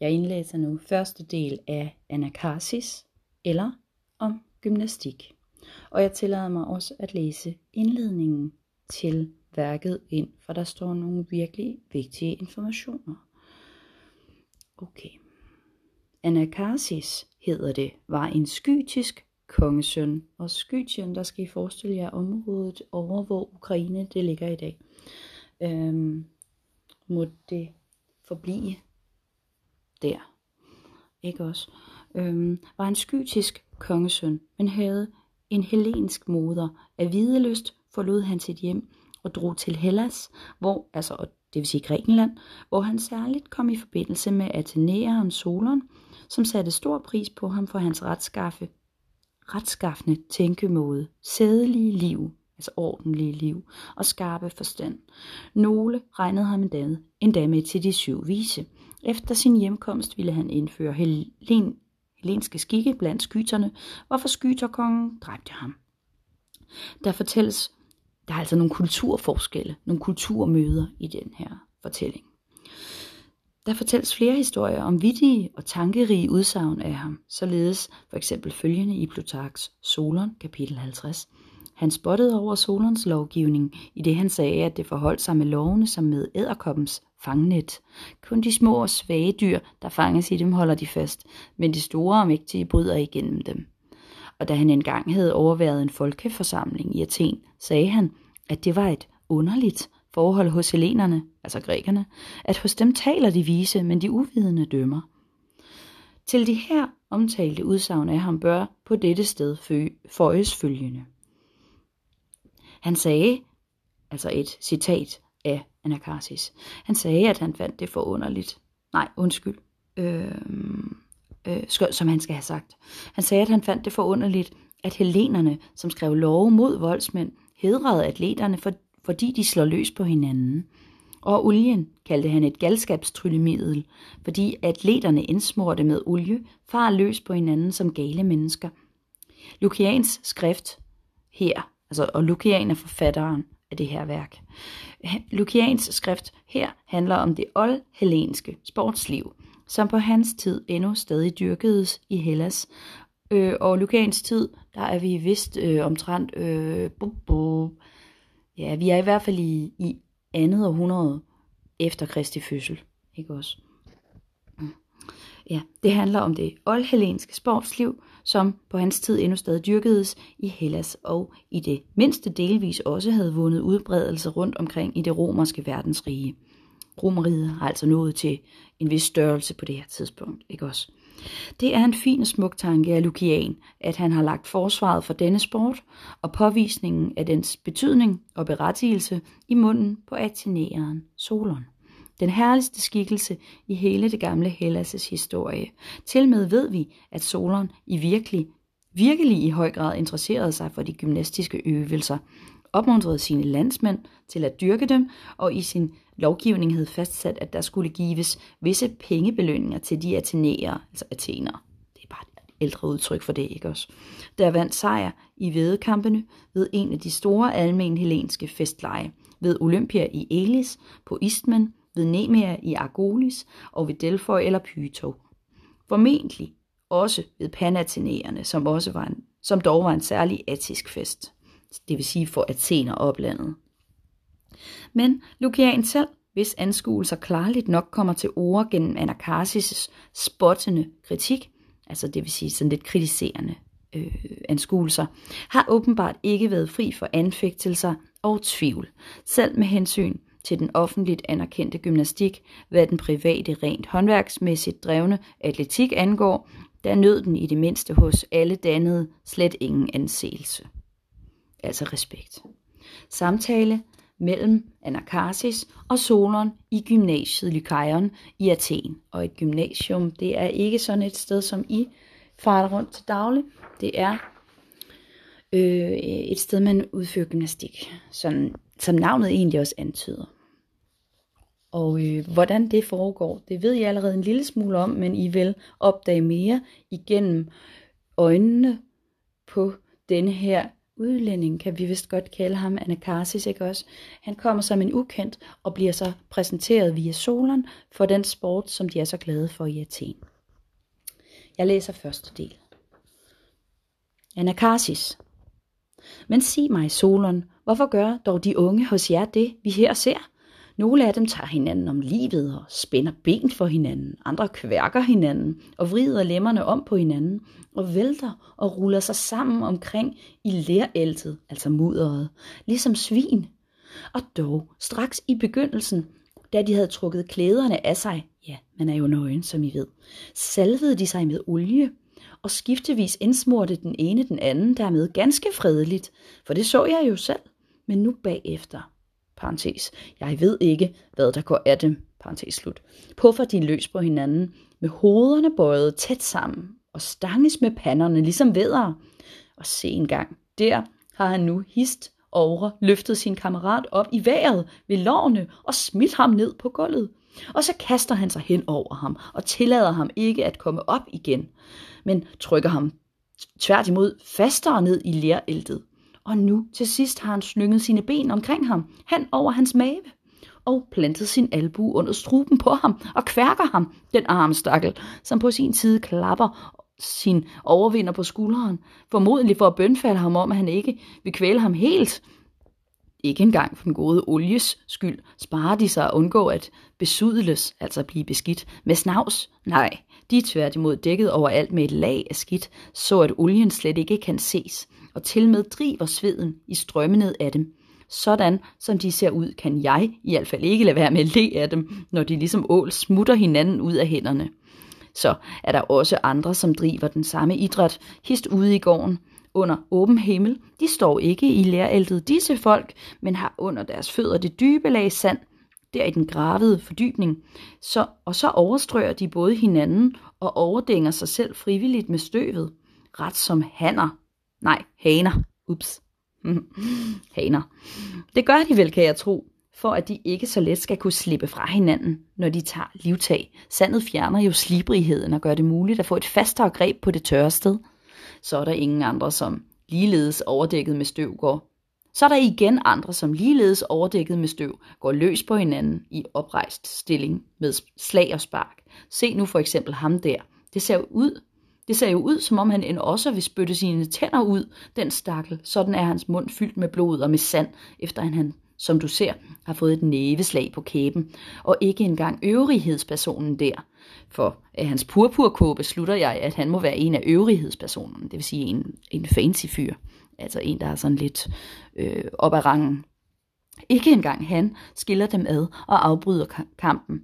Jeg indlæser nu første del af anakarsis, eller om gymnastik. Og jeg tillader mig også at læse indledningen til værket ind, for der står nogle virkelig vigtige informationer. Okay. Anakarsis hedder det, var en skytisk kongesøn. Og Skytien, der skal I forestille jer området over, hvor Ukraine det ligger i dag. Øhm, må det forblive der. Ikke også? Øhm, var en skytisk kongesøn, men havde en helensk moder. Af videlyst forlod han sit hjem og drog til Hellas, hvor, altså, det vil sige Grækenland, hvor han særligt kom i forbindelse med Athenæeren Solon, som satte stor pris på ham for hans retskaffe, retskaffende tænkemåde, sædelige liv, altså ordentlige liv, og skarpe forstand. Nogle regnede ham endda, endda med til de syv vise. Efter sin hjemkomst ville han indføre helen, helenske skikke blandt skyterne, hvorfor skyterkongen dræbte ham. Der fortælles, der er altså nogle kulturforskelle, nogle kulturmøder i den her fortælling. Der fortælles flere historier om vittige og tankerige udsagn af ham, således for eksempel følgende i Plutarks Solon, kapitel 50. Han spottede over Solons lovgivning, i det han sagde, at det forholdt sig med lovene som med æderkoppens fangnet. Kun de små og svage dyr, der fanges i dem, holder de fast, men de store og mægtige bryder igennem dem. Og da han engang havde overværet en folkeforsamling i Athen, sagde han, at det var et underligt forhold hos helenerne, altså grækerne, at hos dem taler de vise, men de uvidende dømmer. Til de her omtalte udsagn af ham bør på dette sted føjes følgende. Han sagde, altså et citat af Anakarsis, han sagde, at han fandt det forunderligt. Nej, undskyld. Øhm, øh, øh, som han skal have sagt. Han sagde, at han fandt det forunderligt, at helenerne, som skrev love mod voldsmænd, hedrede atleterne, for, fordi de slår løs på hinanden. Og olien kaldte han et galskabstryllemiddel, fordi atleterne indsmurte med olie far løs på hinanden som gale mennesker. Lukians skrift her, altså, og Lukian er forfatteren af det her værk. Lukians skrift her handler om det oldhellenske sportsliv, som på hans tid endnu stadig dyrkedes i Hellas. Øh, og Lukians tid, der er vi vist øh, omtrent øh, bu, bu, Ja, vi er i hvert fald i, i andet århundrede efter Kristi fødsel. Ikke også? Ja, det handler om det oldhellenske sportsliv, som på hans tid endnu stadig dyrkedes i Hellas og i det mindste delvis også havde vundet udbredelse rundt omkring i det romerske verdensrige. Romeriet har altså nået til en vis størrelse på det her tidspunkt, ikke også? Det er en fin og smuk tanke af Lukian, at han har lagt forsvaret for denne sport og påvisningen af dens betydning og berettigelse i munden på athenæeren Solon. Den herligste skikkelse i hele det gamle Hellas' historie. Til med ved vi, at Solon i virkelig, virkelig i høj grad interesserede sig for de gymnastiske øvelser, opmuntrede sine landsmænd til at dyrke dem, og i sin lovgivning havde fastsat, at der skulle gives visse pengebelønninger til de athenere, altså athenere. Det er bare et ældre udtryk for det, ikke også? Der vandt sejr i vedekampene ved en af de store almen helenske festleje, ved Olympia i Elis, på Istmen, ved Nemea i Argolis og ved Delphoi eller Pyto. Formentlig også ved panathenæerne, som, også var en, som dog var en særlig atisk fest, det vil sige for Athener oplandet. Men Lukian selv, hvis anskuelser klarligt nok kommer til ord gennem Anakarsis' spottende kritik, altså det vil sige sådan lidt kritiserende øh, anskuelser, har åbenbart ikke været fri for anfægtelser og tvivl, selv med hensyn til den offentligt anerkendte gymnastik, hvad den private rent håndværksmæssigt drevne atletik angår, der nød den i det mindste hos alle dannede slet ingen anseelse. Altså respekt. Samtale mellem Anakarsis og Solon i gymnasiet Lykaion i Athen. Og et gymnasium, det er ikke sådan et sted, som I farer rundt til daglig. Det er øh, et sted, man udfører gymnastik, sådan, som navnet egentlig også antyder. Og øh, hvordan det foregår, det ved jeg allerede en lille smule om, men I vil opdage mere igennem øjnene på denne her udlænding, kan vi vist godt kalde ham, Anakarsis, ikke også? Han kommer som en ukendt og bliver så præsenteret via Solon for den sport, som de er så glade for i Athen. Jeg læser første del. Anakarsis. Men sig mig, Solon, hvorfor gør dog de unge hos jer det, vi her ser? Nogle af dem tager hinanden om livet og spænder ben for hinanden. Andre kværker hinanden og vrider lemmerne om på hinanden og vælter og ruller sig sammen omkring i læreltet, altså mudderet, ligesom svin. Og dog, straks i begyndelsen, da de havde trukket klæderne af sig, ja, man er jo nøgen, som I ved, salvede de sig med olie, og skiftevis indsmurte den ene den anden dermed ganske fredeligt, for det så jeg jo selv, men nu bagefter, parentes, jeg ved ikke, hvad der går af dem, parentes slut, puffer de løs på hinanden, med hovederne bøjet tæt sammen, og stanges med panderne ligesom vædder. Og se en gang, der har han nu hist over, løftet sin kammerat op i vejret ved lårene og smidt ham ned på gulvet. Og så kaster han sig hen over ham og tillader ham ikke at komme op igen, men trykker ham tværtimod fastere ned i læræltet. Og nu til sidst har han slynget sine ben omkring ham, hen over hans mave, og plantet sin albu under struben på ham og kværker ham, den armstakkel, som på sin side klapper sin overvinder på skulderen, formodentlig for at bønfalde ham om, at han ikke vil kvæle ham helt. Ikke engang for den gode olies skyld sparer de sig at undgå at besudles, altså blive beskidt, med snavs. Nej, de er tværtimod dækket overalt med et lag af skidt, så at olien slet ikke kan ses, og til med driver sveden i strømme ned af dem. Sådan som de ser ud, kan jeg i hvert fald ikke lade være med at le af dem, når de ligesom ål smutter hinanden ud af hænderne. Så er der også andre, som driver den samme idræt, hist ude i gården, under åben himmel. De står ikke i læræltet disse folk, men har under deres fødder det dybe lag sand, der i den gravede fordybning, så, og så overstrøger de både hinanden og overdænger sig selv frivilligt med støvet, ret som hanner. Nej, haner. Ups. haner. Det gør de vel, kan jeg tro, for at de ikke så let skal kunne slippe fra hinanden, når de tager livtag. Sandet fjerner jo slibrigheden og gør det muligt at få et fastere greb på det tørre sted. Så er der ingen andre, som ligeledes overdækket med støv går så er der igen andre, som ligeledes overdækket med støv, går løs på hinanden i oprejst stilling med slag og spark. Se nu for eksempel ham der. Det ser ud, det ser jo ud, som om han end også vil spytte sine tænder ud, den stakkel. Sådan er hans mund fyldt med blod og med sand, efter han, som du ser, har fået et næveslag på kæben. Og ikke engang øvrighedspersonen der. For af hans purpurkåbe slutter jeg, at han må være en af øvrighedspersonerne, det vil sige en, en fancy fyr. Altså en, der er sådan lidt øh, op ad rangen. Ikke engang han skiller dem ad og afbryder kampen.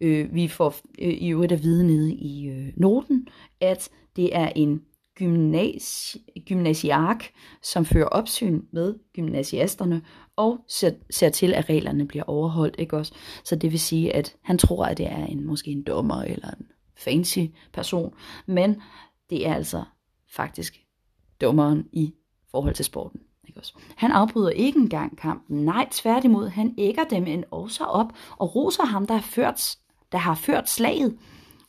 Øh, vi får øh, i øvrigt at vide nede i øh, noten, at det er en gymnasi gymnasiark, som fører opsyn med gymnasiasterne og ser, ser til, at reglerne bliver overholdt. Ikke også? Så det vil sige, at han tror, at det er en måske en dommer eller en fancy person, men det er altså faktisk dommeren i forhold til sporten. Ikke også? Han afbryder ikke engang kampen. Nej, tværtimod, han ægger dem en også op og roser ham, der har ført, der har ført slaget.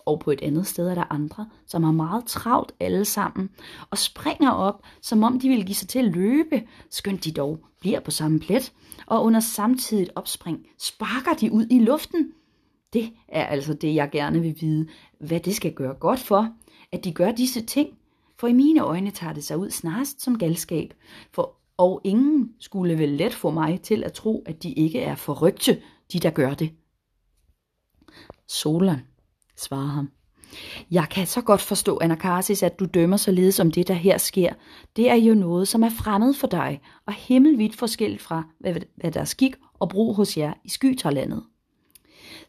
Og på et andet sted er der andre, som har meget travlt alle sammen, og springer op, som om de vil give sig til at løbe, skønt de dog bliver på samme plet, og under samtidigt opspring sparker de ud i luften. Det er altså det, jeg gerne vil vide, hvad det skal gøre godt for, at de gør disse ting, for i mine øjne tager det sig ud snarest som galskab, for og ingen skulle vel let få mig til at tro, at de ikke er forrygte, de der gør det. Solan, svarer ham. Jeg kan så godt forstå, Anakarsis, at du dømmer således om det, der her sker. Det er jo noget, som er fremmed for dig, og himmelvidt forskelligt fra, hvad, hvad der er skik og brug hos jer i skytarlandet.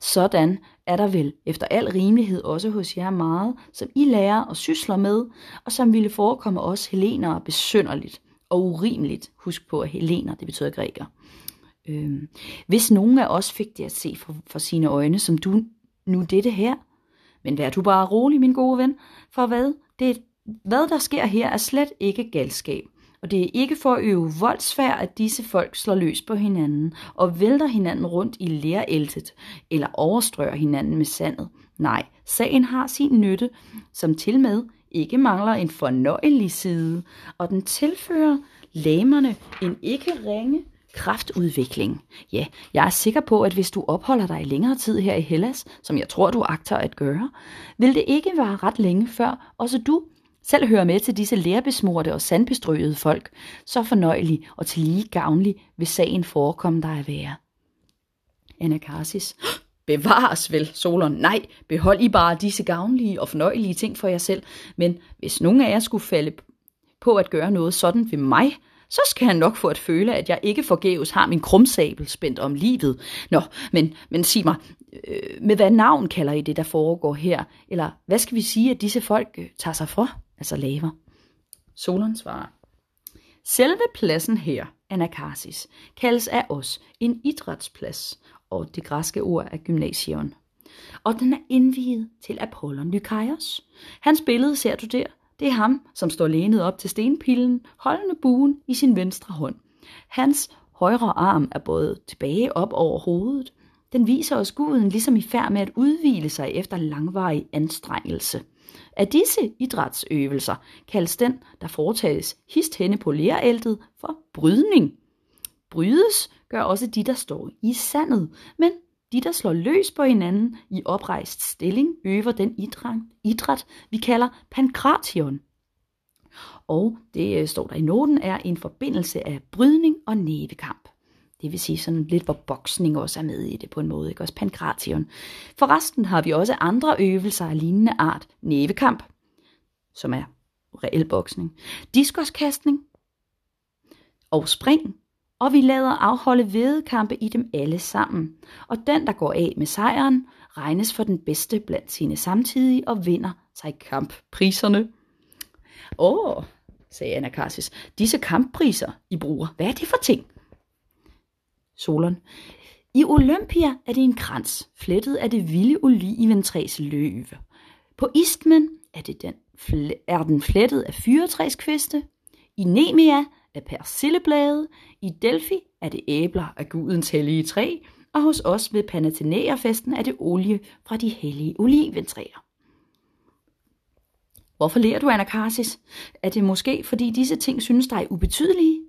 Sådan er der vel efter al rimelighed også hos jer meget, som I lærer og sysler med, og som ville forekomme os helenere besønderligt og urimeligt. Husk på, at helener, det betyder græker. Øhm, hvis nogen af os fik det at se for, for sine øjne, som du nu dette her, men vær du bare rolig, min gode ven, for hvad, det, hvad der sker her er slet ikke galskab. Og det er ikke for at øve voldsfærd, at disse folk slår løs på hinanden og vælter hinanden rundt i læræltet eller overstrøger hinanden med sandet. Nej, sagen har sin nytte, som til med ikke mangler en fornøjelig side, og den tilfører lamerne en ikke ringe kraftudvikling. Ja, jeg er sikker på, at hvis du opholder dig længere tid her i Hellas, som jeg tror, du agter at gøre, vil det ikke være ret længe før også du selv hører med til disse lærbesmorte og sandbestrøede folk, så fornøjelig og til lige gavnlig vil sagen forekomme dig at være. Anakarsis. Bevares vel, Solon. Nej, behold I bare disse gavnlige og fornøjelige ting for jer selv. Men hvis nogen af jer skulle falde på at gøre noget sådan ved mig, så skal han nok få at føle, at jeg ikke forgæves har min krumsabel spændt om livet. Nå, men, men sig mig, øh, med hvad navn kalder I det, der foregår her? Eller hvad skal vi sige, at disse folk øh, tager sig for, altså laver? Solon svarer. Selve pladsen her, Anakarsis, kaldes af os en idrætsplads, og det græske ord er gymnasion. Og den er indviet til Apollon Lykaios. Hans billede ser du der. Det er ham, som står lænet op til stenpillen, holdende buen i sin venstre hånd. Hans højre arm er både tilbage op over hovedet. Den viser os guden ligesom i færd med at udvile sig efter langvarig anstrengelse. Af disse idrætsøvelser kaldes den, der foretages hist henne på læræltet, for brydning. Brydes gør også de, der står i sandet, men de, der slår løs på hinanden i oprejst stilling, øver den idræt, idræt vi kalder pankration. Og det øh, står der i noten, er en forbindelse af brydning og nævekamp. Det vil sige sådan lidt, hvor boksning også er med i det på en måde, ikke? Også pankration. Forresten har vi også andre øvelser af lignende art. Nævekamp, som er reel boksning. Diskoskastning og spring, og vi lader afholde vedekampe i dem alle sammen. Og den, der går af med sejren, regnes for den bedste blandt sine samtidige og vinder sig kamppriserne. Åh, oh, sagde Anakarsis, disse kamppriser, I bruger, hvad er det for ting? Solon. I Olympia er det en krans, flettet af det vilde oliventræs løve. På Istmen er, det den, er den flettet af fyretræskviste. I Nemea af persilleblade, i Delphi er det æbler af gudens hellige træ, og hos os ved Panathenaerfesten er det olie fra de hellige oliventræer. Hvorfor lærer du Anakarsis? Er det måske, fordi disse ting synes dig ubetydelige?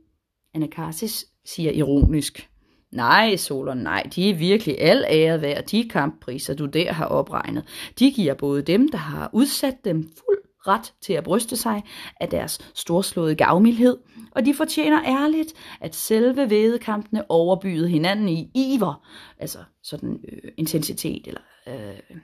Anakarsis siger ironisk. Nej, Solon, nej, de er virkelig al æret værd, de kamppriser, du der har opregnet. De giver både dem, der har udsat dem fuld ret til at bryste sig af deres storslåede gavmildhed, og de fortjener ærligt, at selve vedekampene overbyder hinanden i iver, altså sådan øh, intensitet eller øh,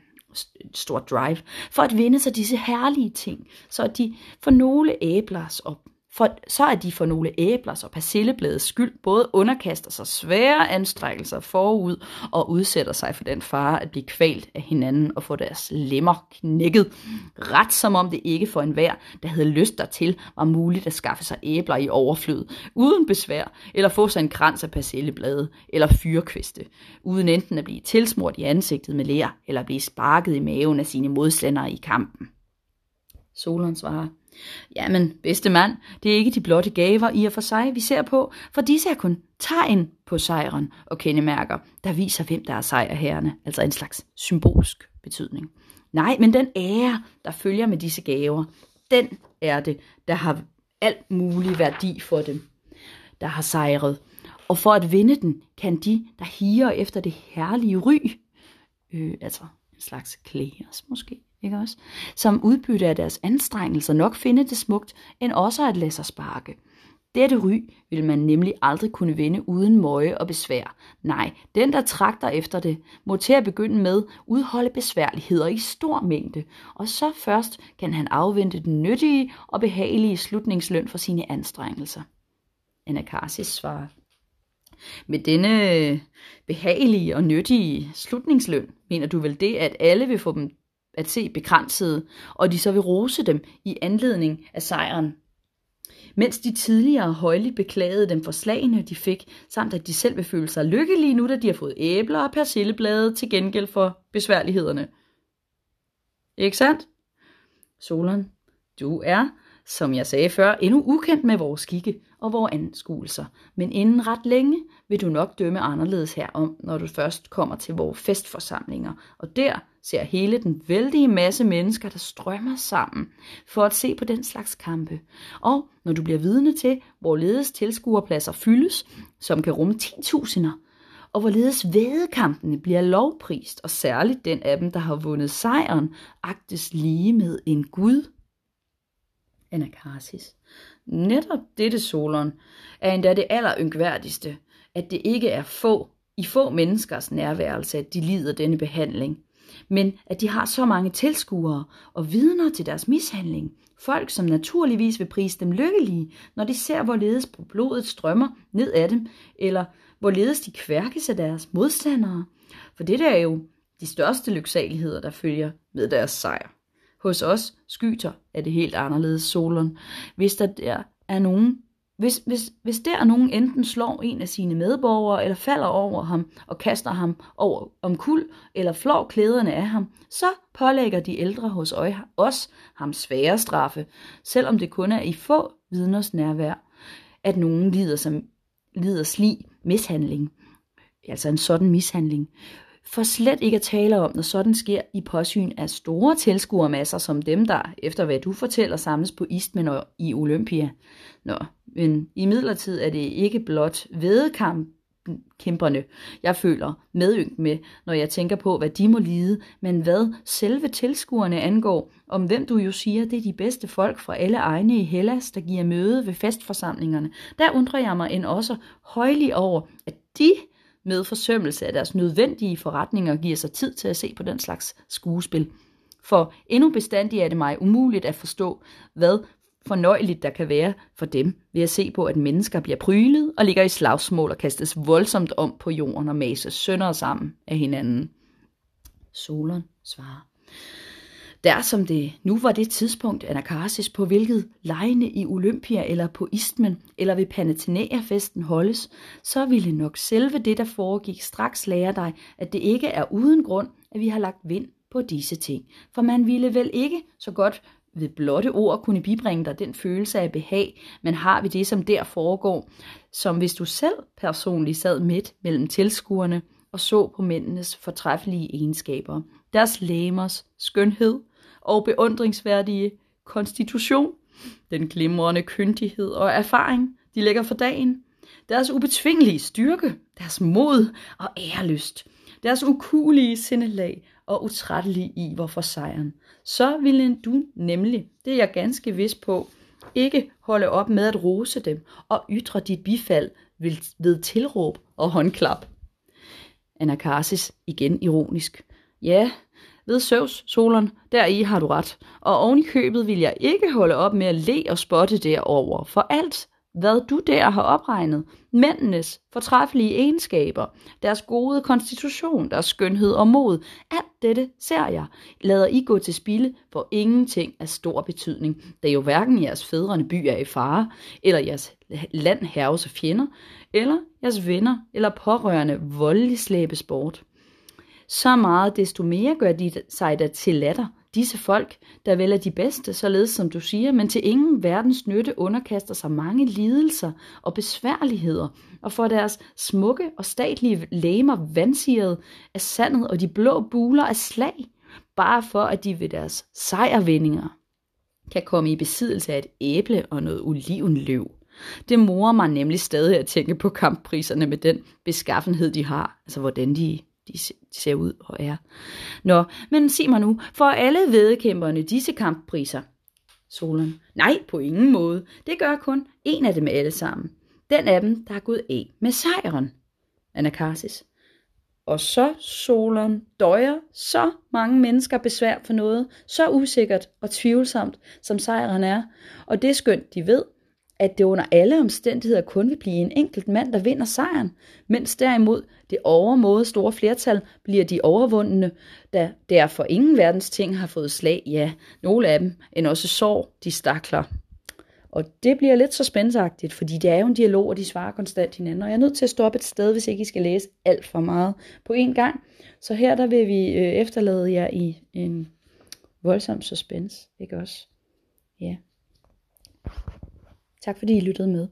stort drive, for at vinde sig disse herlige ting, så at de for nogle æblers op for, så er de for nogle æblers og persillebladets skyld både underkaster sig svære anstrengelser forud og udsætter sig for den fare at blive kvalt af hinanden og få deres lemmer knækket. Ret som om det ikke for enhver, der havde lyst dertil, var muligt at skaffe sig æbler i overflod, uden besvær, eller få sig en krans af persilleblade eller fyrkviste, uden enten at blive tilsmurt i ansigtet med lær, eller blive sparket i maven af sine modstandere i kampen. Solon svarer, Jamen, bedste mand, det er ikke de blotte gaver i og for sig, vi ser på, for disse er kun tegn på sejren og kendemærker, der viser, hvem der er sejrherrene, altså en slags symbolsk betydning. Nej, men den ære, der følger med disse gaver, den er det, der har alt mulig værdi for dem, der har sejret. Og for at vinde den, kan de, der higer efter det herlige ry, øh, altså en slags klæres måske, ikke også? Som udbytte af deres anstrengelser nok finde det smukt, end også at lade sig sparke. Dette ry vil man nemlig aldrig kunne vinde uden møje og besvær. Nej, den der trakter efter det, må til at begynde med udholde besværligheder i stor mængde, og så først kan han afvente den nyttige og behagelige slutningsløn for sine anstrengelser. Anakarsis svarer. Med denne behagelige og nyttige slutningsløn, mener du vel det, at alle vil få dem at se begrænsede, og de så vil rose dem i anledning af sejren. Mens de tidligere højligt beklagede dem for slagene, de fik, samt at de selv vil føle sig lykkelige nu, da de har fået æbler og persilleblade til gengæld for besværlighederne. Ikke sandt? Solon, du er som jeg sagde før, endnu ukendt med vores skikke og vores anskuelser. Men inden ret længe vil du nok dømme anderledes herom, når du først kommer til vores festforsamlinger. Og der ser hele den vældige masse mennesker, der strømmer sammen for at se på den slags kampe. Og når du bliver vidne til, hvorledes tilskuerpladser fyldes, som kan rumme 10.000'er, og hvorledes vædekampene bliver lovprist, og særligt den af dem, der har vundet sejren, agtes lige med en gud. Anakarsis. Netop dette, Solon, er endda det allerynkværdigste, at det ikke er få i få menneskers nærværelse, at de lider denne behandling, men at de har så mange tilskuere og vidner til deres mishandling. Folk, som naturligvis vil prise dem lykkelige, når de ser, hvorledes blodet strømmer ned af dem, eller hvorledes de kværkes af deres modstandere. For det er jo de største lyksaligheder, der følger med deres sejr. Hos os skyter er det helt anderledes Solon. Hvis der der er nogen, hvis, hvis, hvis der er nogen enten slår en af sine medborgere, eller falder over ham og kaster ham over om kul, eller flår klæderne af ham, så pålægger de ældre hos os ham svære straffe, selvom det kun er i få vidners nærvær, at nogen lider, som, lider slig mishandling. Altså en sådan mishandling. For slet ikke at tale om, når sådan sker i påsyn af store tilskuermasser som dem, der, efter hvad du fortæller, samles på Istmen og i Olympia. Nå, men i midlertid er det ikke blot vedekamp, kæmperne, jeg føler medynk med, når jeg tænker på, hvad de må lide, men hvad selve tilskuerne angår, om hvem du jo siger, det er de bedste folk fra alle egne i Hellas, der giver møde ved festforsamlingerne. Der undrer jeg mig end også højlig over, at de med forsømmelse af deres nødvendige forretninger giver sig tid til at se på den slags skuespil. For endnu bestandig er det mig umuligt at forstå, hvad fornøjeligt der kan være for dem ved at se på, at mennesker bliver prylet og ligger i slagsmål og kastes voldsomt om på jorden og mases sønder sammen af hinanden. Solon svarer. Der som det nu var det tidspunkt, Anakarsis på hvilket lejene i Olympia eller på Istmen eller ved Panathenaea-festen holdes, så ville nok selve det, der foregik, straks lære dig, at det ikke er uden grund, at vi har lagt vind på disse ting. For man ville vel ikke så godt ved blotte ord kunne bibringe dig den følelse af behag, men har vi det, som der foregår, som hvis du selv personligt sad midt mellem tilskuerne og så på mændenes fortræffelige egenskaber, deres læmers skønhed og beundringsværdige konstitution, den glimrende kyndighed og erfaring, de lægger for dagen, deres ubetvingelige styrke, deres mod og ærelyst, deres ukulige sindelag og utrættelige iver for sejren, så ville du nemlig, det er jeg ganske vis på, ikke holde op med at rose dem og ytre dit bifald ved tilråb og håndklap. Anakarsis igen ironisk. Ja, ved Søvs, Solon, deri har du ret. Og oven i købet vil jeg ikke holde op med at le og spotte derover, for alt, hvad du der har opregnet, mændenes fortræffelige egenskaber, deres gode konstitution, deres skønhed og mod, alt dette ser jeg, lader I gå til spilde, for ingenting er stor betydning, da jo hverken jeres fædrene by er i fare, eller jeres land herves af fjender, eller jeres venner eller pårørende voldelig slæbes bort. Så meget desto mere gør de sig da til latter, disse folk, der vel er de bedste, således som du siger, men til ingen verdens nytte underkaster sig mange lidelser og besværligheder, og får deres smukke og statlige læmer vandsiret af sandet og de blå buler af slag, bare for at de ved deres sejrvindinger kan komme i besiddelse af et æble og noget olivenløv. Det morer mig nemlig stadig at tænke på kamppriserne med den beskaffenhed, de har, altså hvordan de de ser ud og er. Nå, men sig mig nu, for alle vedkæmperne disse kamppriser? Solon. Nej, på ingen måde. Det gør kun en af dem alle sammen. Den af dem, der er gået af med sejren. Anakarsis. Og så, Solon, døjer så mange mennesker besvær for noget, så usikkert og tvivlsomt, som sejren er. Og det skønt de ved, at det under alle omstændigheder kun vil blive en enkelt mand, der vinder sejren, mens derimod det overmåde store flertal bliver de overvundne, da der for ingen verdens ting har fået slag, ja, nogle af dem, end også sår, de stakler. Og det bliver lidt så spændsagtigt, fordi det er jo en dialog, og de svarer konstant hinanden, og jeg er nødt til at stoppe et sted, hvis ikke I skal læse alt for meget på én gang. Så her der vil vi øh, efterlade jer i en voldsom suspense, ikke også? Ja. Tak fordi I lyttede med.